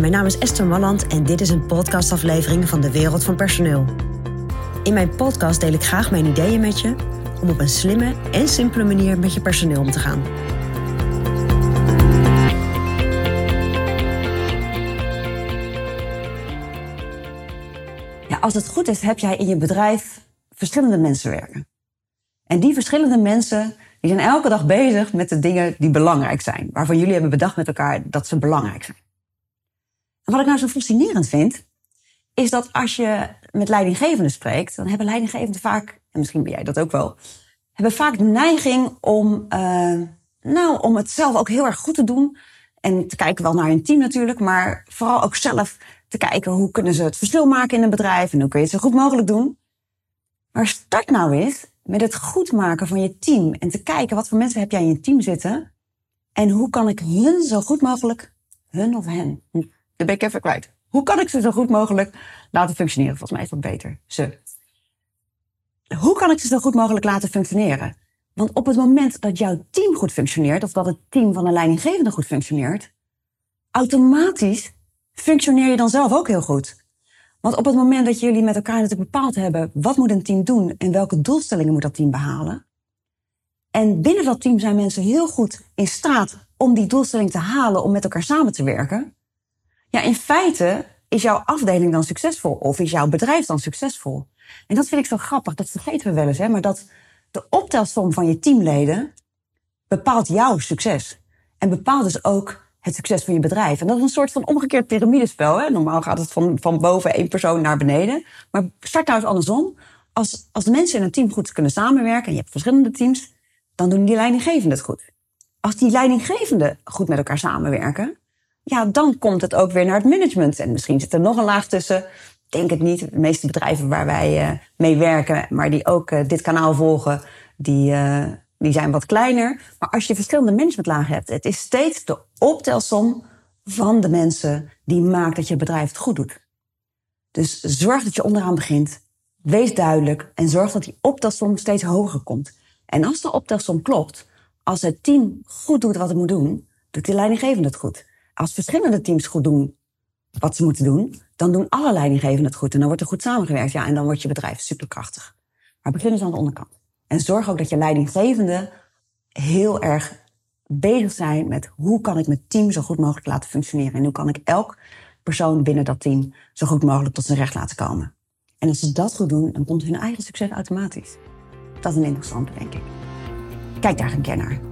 Mijn naam is Esther Malland en dit is een podcastaflevering van de Wereld van Personeel. In mijn podcast deel ik graag mijn ideeën met je om op een slimme en simpele manier met je personeel om te gaan. Ja, als het goed is, heb jij in je bedrijf verschillende mensen werken. En die verschillende mensen die zijn elke dag bezig met de dingen die belangrijk zijn. Waarvan jullie hebben bedacht met elkaar dat ze belangrijk zijn. Wat ik nou zo fascinerend vind, is dat als je met leidinggevenden spreekt, dan hebben leidinggevenden vaak, en misschien ben jij dat ook wel, hebben vaak de neiging om, uh, nou, om het zelf ook heel erg goed te doen. En te kijken wel naar hun team natuurlijk, maar vooral ook zelf te kijken hoe kunnen ze het verschil maken in een bedrijf en hoe kun je het zo goed mogelijk doen. Maar start nou eens met het goed maken van je team en te kijken wat voor mensen heb jij in je team zitten en hoe kan ik hun zo goed mogelijk, hun of hen, dat ben ik even kwijt. Hoe kan ik ze zo goed mogelijk laten functioneren? Volgens mij is dat beter. Ze. Hoe kan ik ze zo goed mogelijk laten functioneren? Want op het moment dat jouw team goed functioneert, of dat het team van een leidinggevende goed functioneert, automatisch functioneer je dan zelf ook heel goed. Want op het moment dat jullie met elkaar natuurlijk bepaald hebben, wat moet een team doen en welke doelstellingen moet dat team behalen? En binnen dat team zijn mensen heel goed in staat om die doelstelling te halen, om met elkaar samen te werken. Ja, in feite is jouw afdeling dan succesvol of is jouw bedrijf dan succesvol? En dat vind ik zo grappig, dat vergeten we wel eens, hè? maar dat de optelsom van je teamleden bepaalt jouw succes. En bepaalt dus ook het succes van je bedrijf. En dat is een soort van omgekeerd piramidespel. Hè? Normaal gaat het van, van boven één persoon naar beneden. Maar start nou eens andersom. Als, als mensen in een team goed kunnen samenwerken, en je hebt verschillende teams, dan doen die leidinggevenden het goed. Als die leidinggevenden goed met elkaar samenwerken, ja, dan komt het ook weer naar het management. En misschien zit er nog een laag tussen. Denk het niet. De meeste bedrijven waar wij uh, mee werken, maar die ook uh, dit kanaal volgen, die, uh, die zijn wat kleiner. Maar als je verschillende managementlagen hebt, het is steeds de optelsom van de mensen die maakt dat je bedrijf het goed doet. Dus zorg dat je onderaan begint. Wees duidelijk en zorg dat die optelsom steeds hoger komt. En als de optelsom klopt, als het team goed doet wat het moet doen, doet de leidinggevende het goed. Als verschillende teams goed doen wat ze moeten doen, dan doen alle leidinggevenden het goed. En dan wordt er goed samengewerkt. Ja, en dan wordt je bedrijf superkrachtig. Maar begin eens aan de onderkant. En zorg ook dat je leidinggevenden heel erg bezig zijn met hoe kan ik mijn team zo goed mogelijk laten functioneren. En hoe kan ik elk persoon binnen dat team zo goed mogelijk tot zijn recht laten komen. En als ze dat goed doen, dan komt hun eigen succes automatisch. Dat is een interessante, denk ik. Kijk daar een keer naar.